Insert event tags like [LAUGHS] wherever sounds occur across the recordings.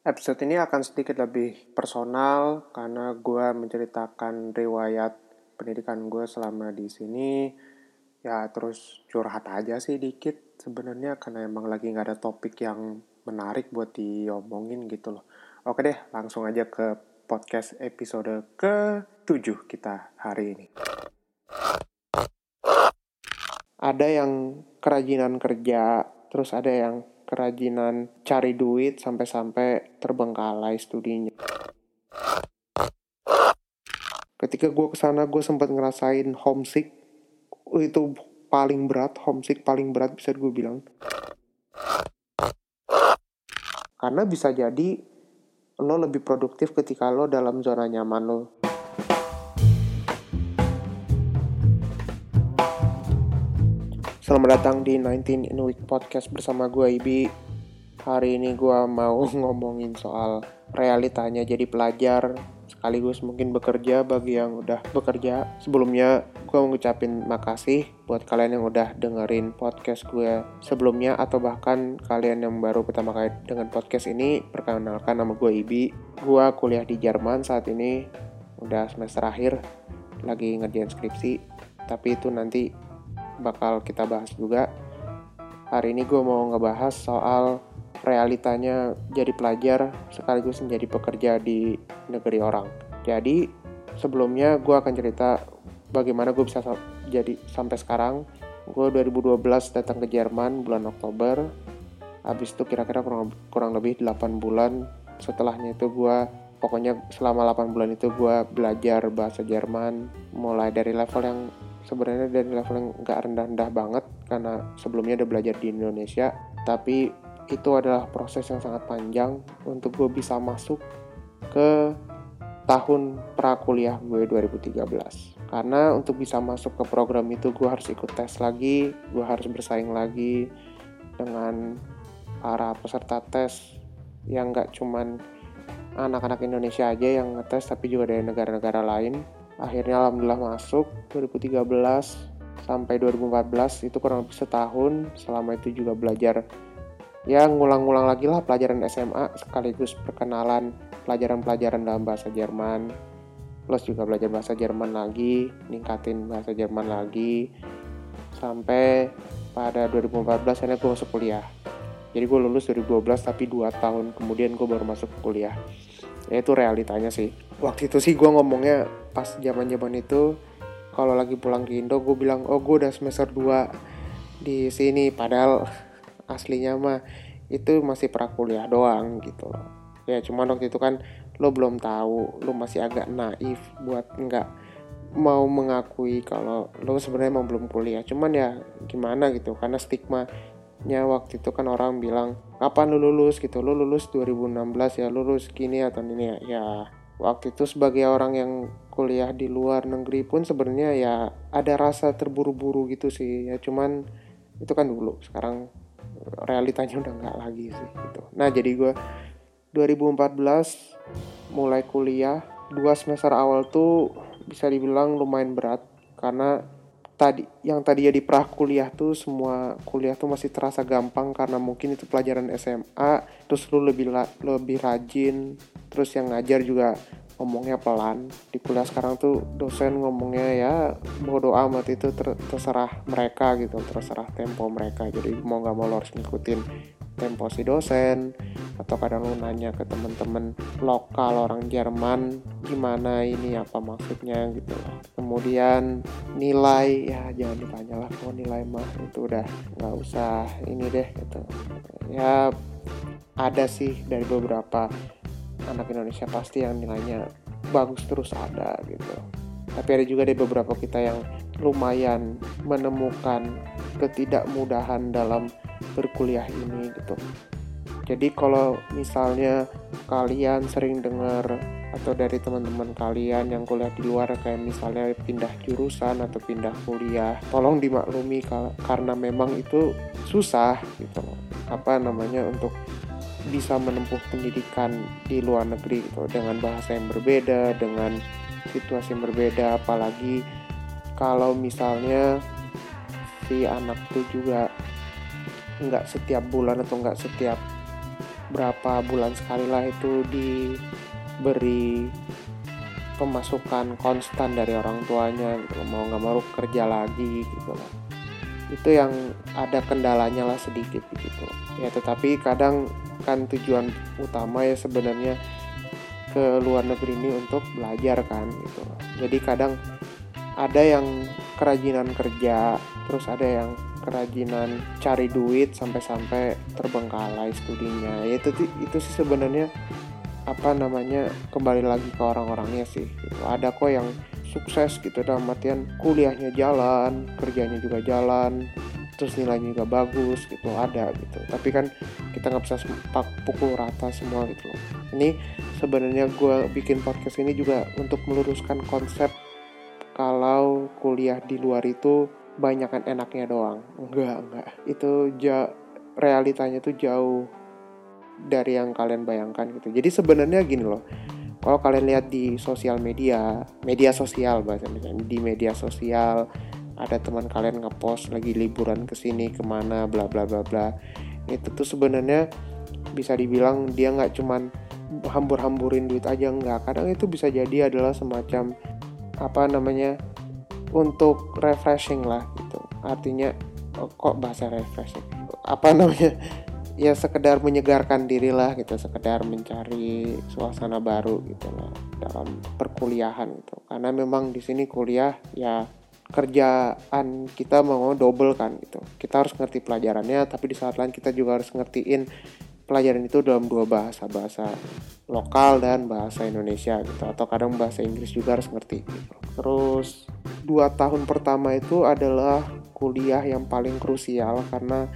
Episode ini akan sedikit lebih personal karena gue menceritakan riwayat pendidikan gue selama di sini. Ya terus curhat aja sih dikit sebenarnya karena emang lagi nggak ada topik yang menarik buat diomongin gitu loh. Oke deh, langsung aja ke podcast episode ke-7 kita hari ini. Ada yang kerajinan kerja, terus ada yang kerajinan cari duit sampai-sampai terbengkalai studinya. Ketika gue ke sana gue sempat ngerasain homesick. Itu paling berat homesick paling berat bisa gue bilang. Karena bisa jadi lo lebih produktif ketika lo dalam zona nyaman lo Selamat datang di 19 in Week Podcast bersama gue Ibi. Hari ini gue mau [LAUGHS] ngomongin soal realitanya jadi pelajar Sekaligus mungkin bekerja bagi yang udah bekerja. Sebelumnya gue ngucapin makasih buat kalian yang udah dengerin podcast gue sebelumnya Atau bahkan kalian yang baru pertama kali dengan podcast ini Perkenalkan nama gue Ibi. Gue kuliah di Jerman saat ini Udah semester akhir Lagi ngerjain skripsi. Tapi itu nanti bakal kita bahas juga. Hari ini gue mau ngebahas soal realitanya jadi pelajar sekaligus menjadi pekerja di negeri orang. Jadi sebelumnya gue akan cerita bagaimana gue bisa jadi sampai sekarang. Gue 2012 datang ke Jerman bulan Oktober. Habis itu kira-kira kurang, kurang lebih 8 bulan. Setelahnya itu gue pokoknya selama 8 bulan itu gue belajar bahasa Jerman mulai dari level yang sebenarnya dari level yang nggak rendah-rendah banget karena sebelumnya udah belajar di Indonesia. Tapi itu adalah proses yang sangat panjang untuk gue bisa masuk ke tahun prakuliah gue 2013 karena untuk bisa masuk ke program itu gue harus ikut tes lagi gue harus bersaing lagi dengan para peserta tes yang nggak cuman anak-anak Indonesia aja yang ngetes tapi juga dari negara-negara lain akhirnya alhamdulillah masuk 2013 sampai 2014 itu kurang lebih setahun. Selama itu juga belajar ya ngulang-ngulang lagi lah pelajaran SMA sekaligus perkenalan pelajaran-pelajaran dalam bahasa Jerman. Plus juga belajar bahasa Jerman lagi ningkatin bahasa Jerman lagi. Sampai pada 2014 akhirnya gue masuk kuliah jadi gue lulus 2012 tapi 2 tahun kemudian gue baru masuk kuliah. Ya itu realitanya sih. Waktu itu sih gue ngomongnya pas zaman zaman itu kalau lagi pulang ke Indo gue bilang oh gue udah semester 2 di sini padahal [LAUGHS] aslinya mah itu masih prakuliah doang gitu. Loh ya cuman waktu itu kan lo belum tahu lo masih agak naif buat nggak mau mengakui kalau lo sebenarnya mau belum kuliah. Cuman ya gimana gitu karena stigma nya waktu itu kan orang bilang kapan lu lulus? Gitu. Lu lulus 2016 ya lulus gini atau ini ya, ya waktu itu sebagai orang yang kuliah di luar negeri pun sebenarnya ya ada rasa terburu-buru gitu sih. Ya cuman itu kan dulu sekarang realitanya udah nggak lagi sih gitu. Nah jadi gue 2014 mulai kuliah dua semester awal tuh bisa dibilang lumayan berat karena tadi yang tadi ya di pra kuliah tuh semua kuliah tuh masih terasa gampang karena mungkin itu pelajaran SMA terus lu lebih lebih rajin terus yang ngajar juga ngomongnya pelan. Di kuliah sekarang tuh dosen ngomongnya ya bodo amat itu ter terserah mereka gitu terserah tempo mereka. Jadi mau nggak mau lo harus ngikutin tempo si dosen atau kadang lu nanya ke temen-temen lokal orang Jerman gimana ini? Apa maksudnya? gitu. Kemudian nilai ya jangan ditanya lah kalau nilai mah itu udah nggak usah ini deh gitu. Ya ada sih dari beberapa anak Indonesia pasti yang nilainya bagus terus ada gitu tapi ada juga dari beberapa kita yang lumayan menemukan ketidakmudahan dalam berkuliah ini gitu. Jadi kalau misalnya kalian sering dengar atau dari teman-teman kalian yang kuliah di luar kayak misalnya pindah jurusan atau pindah kuliah, tolong dimaklumi karena memang itu susah gitu Apa namanya untuk bisa menempuh pendidikan di luar negeri gitu dengan bahasa yang berbeda, dengan situasi yang berbeda apalagi kalau misalnya si anak itu juga nggak setiap bulan atau nggak setiap berapa bulan sekali lah itu diberi pemasukan konstan dari orang tuanya gitu mau nggak mau kerja lagi gitu loh. Itu yang ada kendalanya lah sedikit gitu. Ya tetapi kadang kan tujuan utama ya sebenarnya ke luar negeri ini untuk belajar kan gitu jadi kadang ada yang kerajinan kerja terus ada yang kerajinan cari duit sampai-sampai terbengkalai studinya ya itu itu sih sebenarnya apa namanya kembali lagi ke orang-orangnya sih gitu. ada kok yang sukses gitu dalam artian kuliahnya jalan kerjanya juga jalan terus nilainya juga bagus gitu ada gitu. Tapi kan kita nggak bisa pukul rata semua gitu loh. Ini sebenarnya gue bikin podcast ini juga untuk meluruskan konsep kalau kuliah di luar itu banyak kan enaknya doang. Enggak enggak. Itu ja realitanya tuh jauh dari yang kalian bayangkan gitu. Jadi sebenarnya gini loh kalau kalian lihat di sosial media media sosial bahasanya di media sosial ada teman kalian ngepost lagi liburan ke sini ke mana bla bla bla bla. Itu tuh sebenarnya bisa dibilang dia nggak cuman hambur-hamburin duit aja nggak. Kadang itu bisa jadi adalah semacam apa namanya untuk refreshing lah gitu. Artinya oh, kok bahasa refreshing? Apa namanya [LAUGHS] ya sekedar menyegarkan diri lah gitu. Sekedar mencari suasana baru gitu loh dalam perkuliahan gitu. Karena memang di sini kuliah ya kerjaan kita mau double kan gitu kita harus ngerti pelajarannya tapi di saat lain kita juga harus ngertiin pelajaran itu dalam dua bahasa bahasa lokal dan bahasa Indonesia gitu atau kadang bahasa Inggris juga harus ngerti gitu. terus dua tahun pertama itu adalah kuliah yang paling krusial karena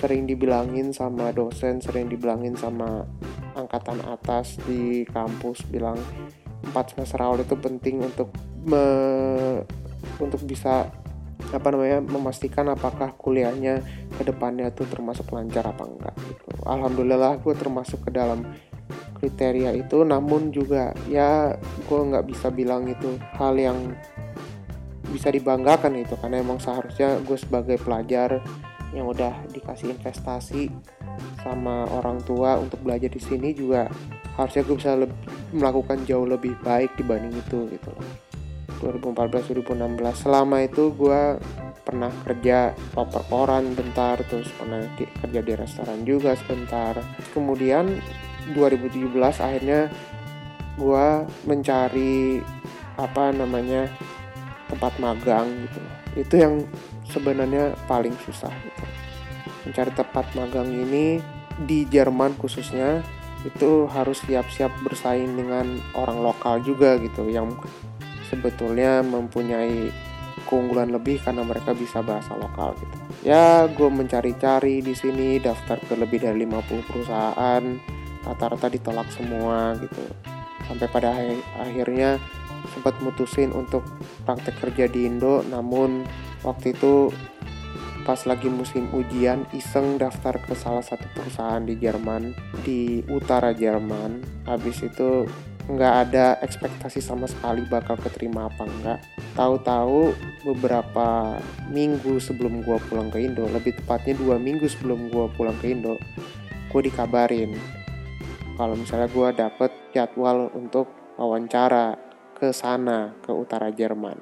sering dibilangin sama dosen sering dibilangin sama angkatan atas di kampus bilang empat semester awal itu penting untuk me, untuk bisa apa namanya memastikan apakah kuliahnya ke depannya tuh termasuk lancar apa enggak gitu. Alhamdulillah gue termasuk ke dalam kriteria itu namun juga ya gue nggak bisa bilang itu hal yang bisa dibanggakan itu karena emang seharusnya gue sebagai pelajar yang udah dikasih investasi sama orang tua untuk belajar di sini juga harusnya gue bisa lebih, melakukan jauh lebih baik dibanding itu gitu loh 2014 2016 selama itu gue pernah kerja oper koran bentar terus pernah di, kerja di restoran juga sebentar. Kemudian 2017 akhirnya gue mencari apa namanya tempat magang gitu. Itu yang sebenarnya paling susah gitu. Mencari tempat magang ini di Jerman khususnya itu harus siap-siap bersaing dengan orang lokal juga gitu yang sebetulnya mempunyai keunggulan lebih karena mereka bisa bahasa lokal gitu. Ya, gue mencari-cari di sini daftar ke lebih dari 50 perusahaan, rata-rata ditolak semua gitu. Sampai pada akhirnya sempat mutusin untuk praktek kerja di Indo namun waktu itu pas lagi musim ujian iseng daftar ke salah satu perusahaan di Jerman di utara Jerman habis itu nggak ada ekspektasi sama sekali bakal keterima apa enggak tahu-tahu beberapa minggu sebelum gua pulang ke Indo lebih tepatnya dua minggu sebelum gua pulang ke Indo gue dikabarin kalau misalnya gue dapet jadwal untuk wawancara ke sana ke utara Jerman.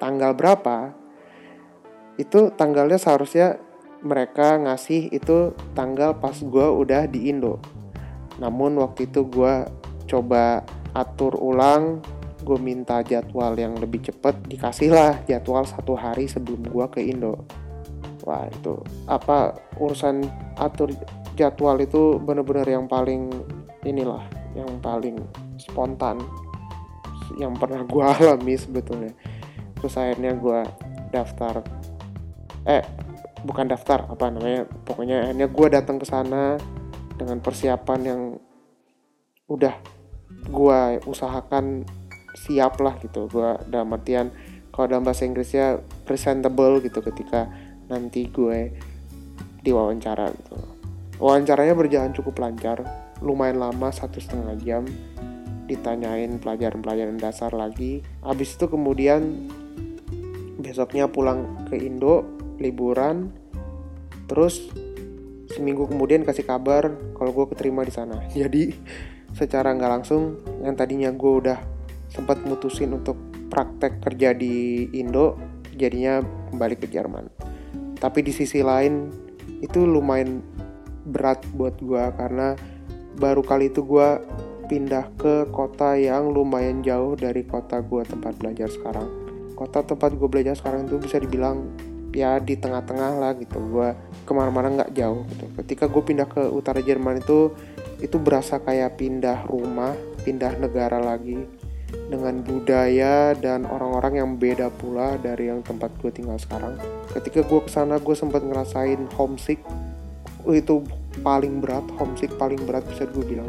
Tanggal berapa? Itu tanggalnya seharusnya mereka ngasih itu tanggal pas gue udah di Indo. Namun waktu itu gue coba atur ulang gue minta jadwal yang lebih cepet dikasih lah jadwal satu hari sebelum gue ke Indo. Wah itu apa urusan atur jadwal itu bener-bener yang paling inilah yang paling spontan yang pernah gue [LAUGHS] alami sebetulnya. Terus akhirnya gue daftar eh bukan daftar apa namanya pokoknya akhirnya gue datang ke sana dengan persiapan yang udah gue usahakan siap lah gitu. Gue dalam artian kalau dalam bahasa Inggrisnya presentable gitu ketika nanti gue diwawancara gitu. Wawancaranya berjalan cukup lancar lumayan lama satu setengah jam ditanyain pelajaran-pelajaran dasar lagi. Habis itu kemudian besoknya pulang ke Indo liburan terus seminggu kemudian kasih kabar kalau gue keterima di sana. [LAUGHS] Jadi secara nggak langsung yang tadinya gue udah sempat mutusin untuk praktek kerja di Indo jadinya kembali ke Jerman. Tapi di sisi lain itu lumayan berat buat gue karena baru kali itu gue pindah ke kota yang lumayan jauh dari kota gue tempat belajar sekarang. Kota tempat gue belajar sekarang itu bisa dibilang ya di tengah-tengah lah gitu. Gue ke mana-mana nggak jauh gitu. Ketika gue pindah ke utara Jerman itu itu berasa kayak pindah rumah pindah negara lagi dengan budaya dan orang-orang yang beda pula dari yang tempat gue tinggal sekarang. Ketika gue ke sana gue sempat ngerasain homesick. Itu paling berat homesick paling berat bisa gue bilang.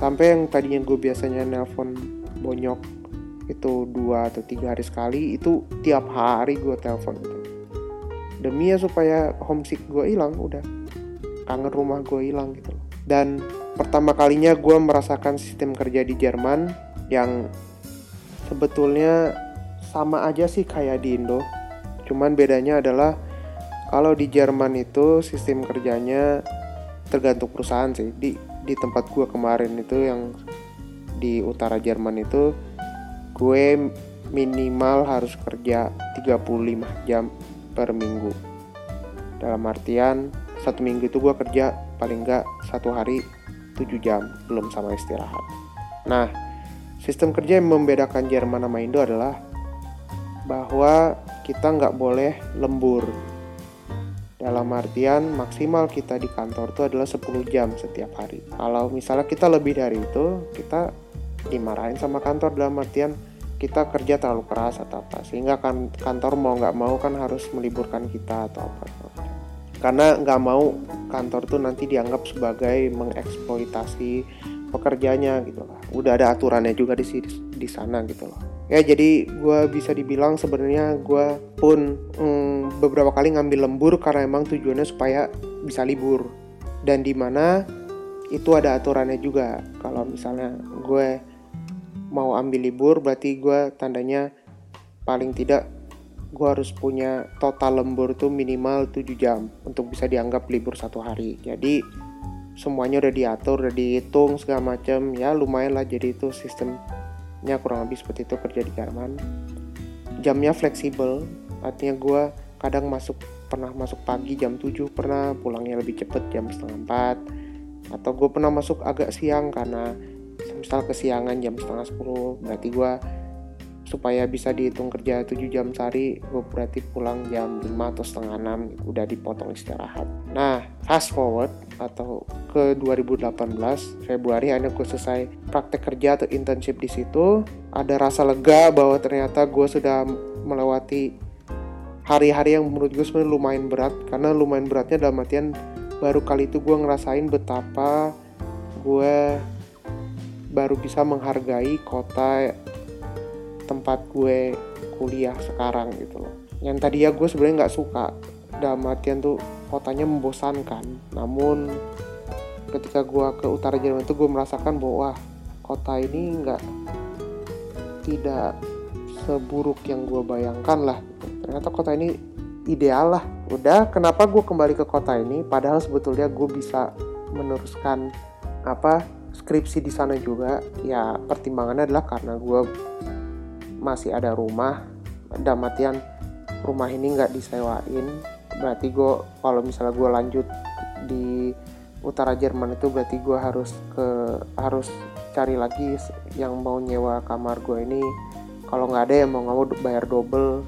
Sampai yang tadinya gue biasanya nelpon bonyok itu dua atau tiga hari sekali itu tiap hari gue telepon gitu. Demi ya supaya homesick gue hilang udah kangen rumah gue hilang gitu dan pertama kalinya gue merasakan sistem kerja di Jerman yang sebetulnya sama aja sih kayak di Indo. Cuman bedanya adalah kalau di Jerman itu sistem kerjanya tergantung perusahaan sih. Di di tempat gue kemarin itu yang di utara Jerman itu gue minimal harus kerja 35 jam per minggu. Dalam artian satu minggu itu gue kerja paling nggak satu hari 7 jam belum sama istirahat. Nah sistem kerja yang membedakan Jerman sama Indo adalah bahwa kita nggak boleh lembur. Dalam artian maksimal kita di kantor itu adalah 10 jam setiap hari. Kalau misalnya kita lebih dari itu kita dimarahin sama kantor dalam artian kita kerja terlalu keras atau apa. Sehingga kan kantor mau nggak mau kan harus meliburkan kita atau apa. Karena nggak mau kantor tuh nanti dianggap sebagai mengeksploitasi pekerjanya gitu lah. Udah ada aturannya juga di di sana gitu loh. Ya jadi gue bisa dibilang sebenarnya gue pun mm, beberapa kali ngambil lembur karena emang tujuannya supaya bisa libur. Dan di mana itu ada aturannya juga. Kalau misalnya gue mau ambil libur berarti gue tandanya paling tidak gue harus punya total lembur tuh minimal 7 jam untuk bisa dianggap libur satu hari. Jadi semuanya udah diatur udah dihitung segala macam ya lumayan lah. Jadi itu sistemnya kurang lebih seperti itu kerja di Jerman. Jamnya fleksibel. Artinya gue kadang masuk pernah masuk pagi jam 7 pernah pulangnya lebih cepet jam setengah 4 atau gue pernah masuk agak siang karena misal kesiangan jam setengah 10 berarti gue supaya bisa dihitung kerja 7 jam sehari gue berarti pulang jam 5 atau setengah 6 udah dipotong istirahat. Nah fast forward atau ke 2018 Februari akhirnya gue selesai praktek kerja atau internship di situ. Ada rasa lega bahwa ternyata gue sudah melewati hari-hari yang menurut gue sebenarnya lumayan berat. Karena lumayan beratnya dalam artian baru kali itu gue ngerasain betapa gue baru bisa menghargai kota tempat gue kuliah sekarang gitu loh. Yang tadi ya gue sebenarnya nggak suka. Dalam artian tuh kotanya membosankan. Namun ketika gue ke utara Jerman itu gue merasakan bahwa kota ini nggak tidak seburuk yang gue bayangkan lah gitu. ternyata kota ini ideal lah. Udah kenapa gue kembali ke kota ini? Padahal sebetulnya gue bisa meneruskan apa skripsi di sana juga. Ya pertimbangannya adalah karena gue masih ada rumah damatian rumah ini nggak disewain berarti gue kalau misalnya gue lanjut di utara Jerman itu berarti gue harus ke harus cari lagi yang mau nyewa kamar gue ini. Kalau nggak ada yang mau nggak mau bayar double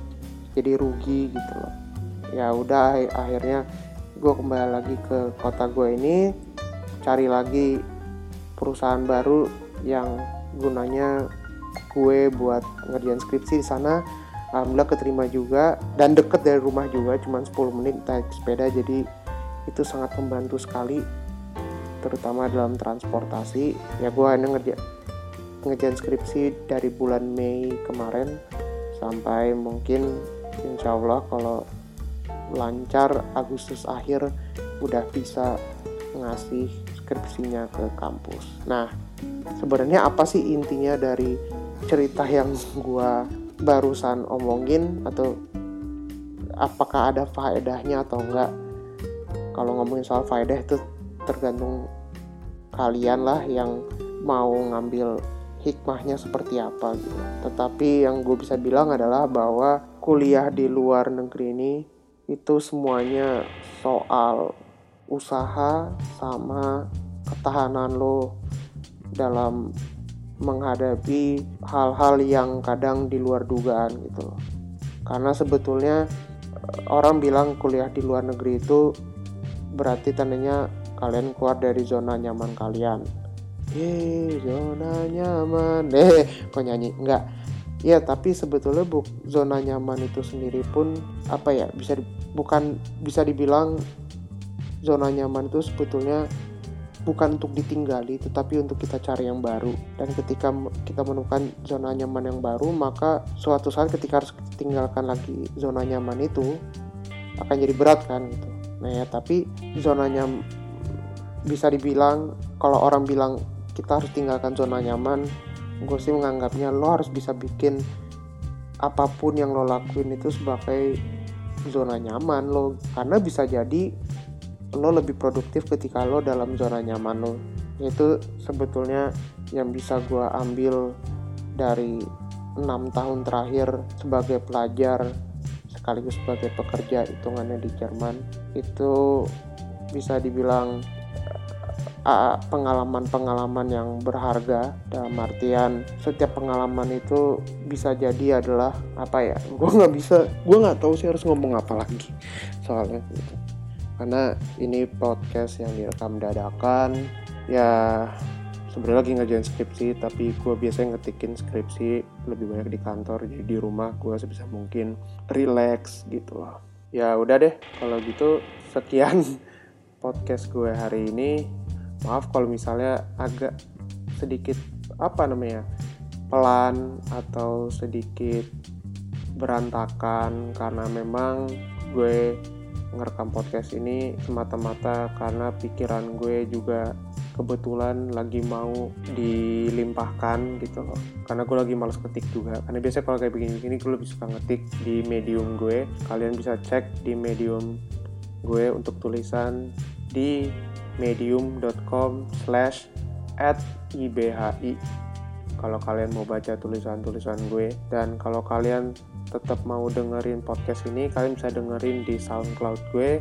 jadi rugi gitu loh. Ya udah akhirnya gue kembali lagi ke kota gue ini cari lagi perusahaan baru yang gunanya gue buat ngerjain skripsi di sana. Alhamdulillah keterima juga dan deket dari rumah juga cuma 10 menit naik sepeda. Jadi itu sangat membantu sekali terutama dalam transportasi. Ya gue hanya ngerja ngerjain skripsi dari bulan Mei kemarin sampai mungkin insya Allah kalau lancar Agustus akhir udah bisa ngasih skripsinya ke kampus. Nah, sebenarnya apa sih intinya dari cerita yang gua barusan omongin atau apakah ada faedahnya atau enggak? kalau ngomongin soal faedah itu tergantung kalian lah yang mau ngambil hikmahnya seperti apa gitu. Tetapi yang gue bisa bilang adalah bahwa kuliah di luar negeri ini itu semuanya soal usaha sama ketahanan lo dalam menghadapi hal-hal yang kadang di luar dugaan gitu loh. Karena sebetulnya eh, orang bilang kuliah di luar negeri itu berarti tandanya kalian keluar dari zona nyaman kalian Hei, zona nyaman. [LAUGHS] Eh, kok nyanyi? Enggak. Ya, tapi sebetulnya bu, zona nyaman itu sendiri pun apa ya? Bisa bukan bisa dibilang zona nyaman itu sebetulnya bukan untuk ditinggali, tetapi untuk kita cari yang baru. Dan ketika kita menemukan zona nyaman yang baru, maka suatu saat ketika harus tinggalkan lagi zona nyaman itu akan jadi berat kan gitu. Nah ya, tapi zona nyaman bisa dibilang kalau orang bilang kita harus tinggalkan zona nyaman gue sih menganggapnya lo harus bisa bikin apa pun yang lo lakuin itu sebagai zona nyaman lo karena bisa jadi lo lebih produktif ketika lo dalam zona nyaman lo. Itu sebetulnya yang bisa gue ambil dari enam tahun terakhir sebagai pelajar sekaligus sebagai pekerja hitungannya di Jerman. Itu bisa dibilang pengalaman-pengalaman yang berharga dalam artian setiap pengalaman itu bisa jadi adalah apa ya gue nggak bisa gue nggak tahu sih harus ngomong apa lagi soalnya. gitu karena ini podcast yang direkam dadakan ya sebenarnya lagi ngerjain skripsi tapi gue biasanya ngetikin skripsi lebih banyak di kantor jadi di rumah gue sebisa mungkin. Relax gitu loh. Ya udah deh. Kalau gitu sekian [LAUGHS] podcast gue hari ini. Maaf kalau misalnya agak sedikit apa namanya pelan atau sedikit berantakan karena memang gue ngerekam podcast ini semata-mata karena pikiran gue juga kebetulan lagi mau dilimpahkan gitu loh. Karena gue lagi males ketik juga. Karena biasanya kalau kayak begini-begini gue lebih suka ngetik di medium gue. Kalian bisa cek di medium gue untuk tulisan di medium.com slash at ibhi kalau kalian mau baca tulisan-tulisan gue. Dan kalau kalian tetap mau dengerin podcast ini kalian bisa dengerin di SoundCloud gue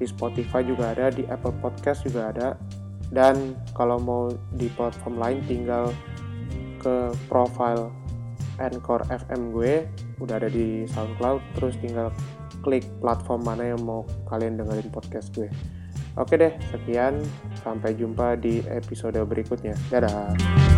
di Spotify juga ada di Apple Podcast juga ada dan kalau mau di platform lain tinggal ke profile Anchor FM gue udah ada di SoundCloud terus tinggal klik platform mana yang mau kalian dengerin podcast gue Oke deh, sekian. Sampai jumpa di episode berikutnya. Dadah.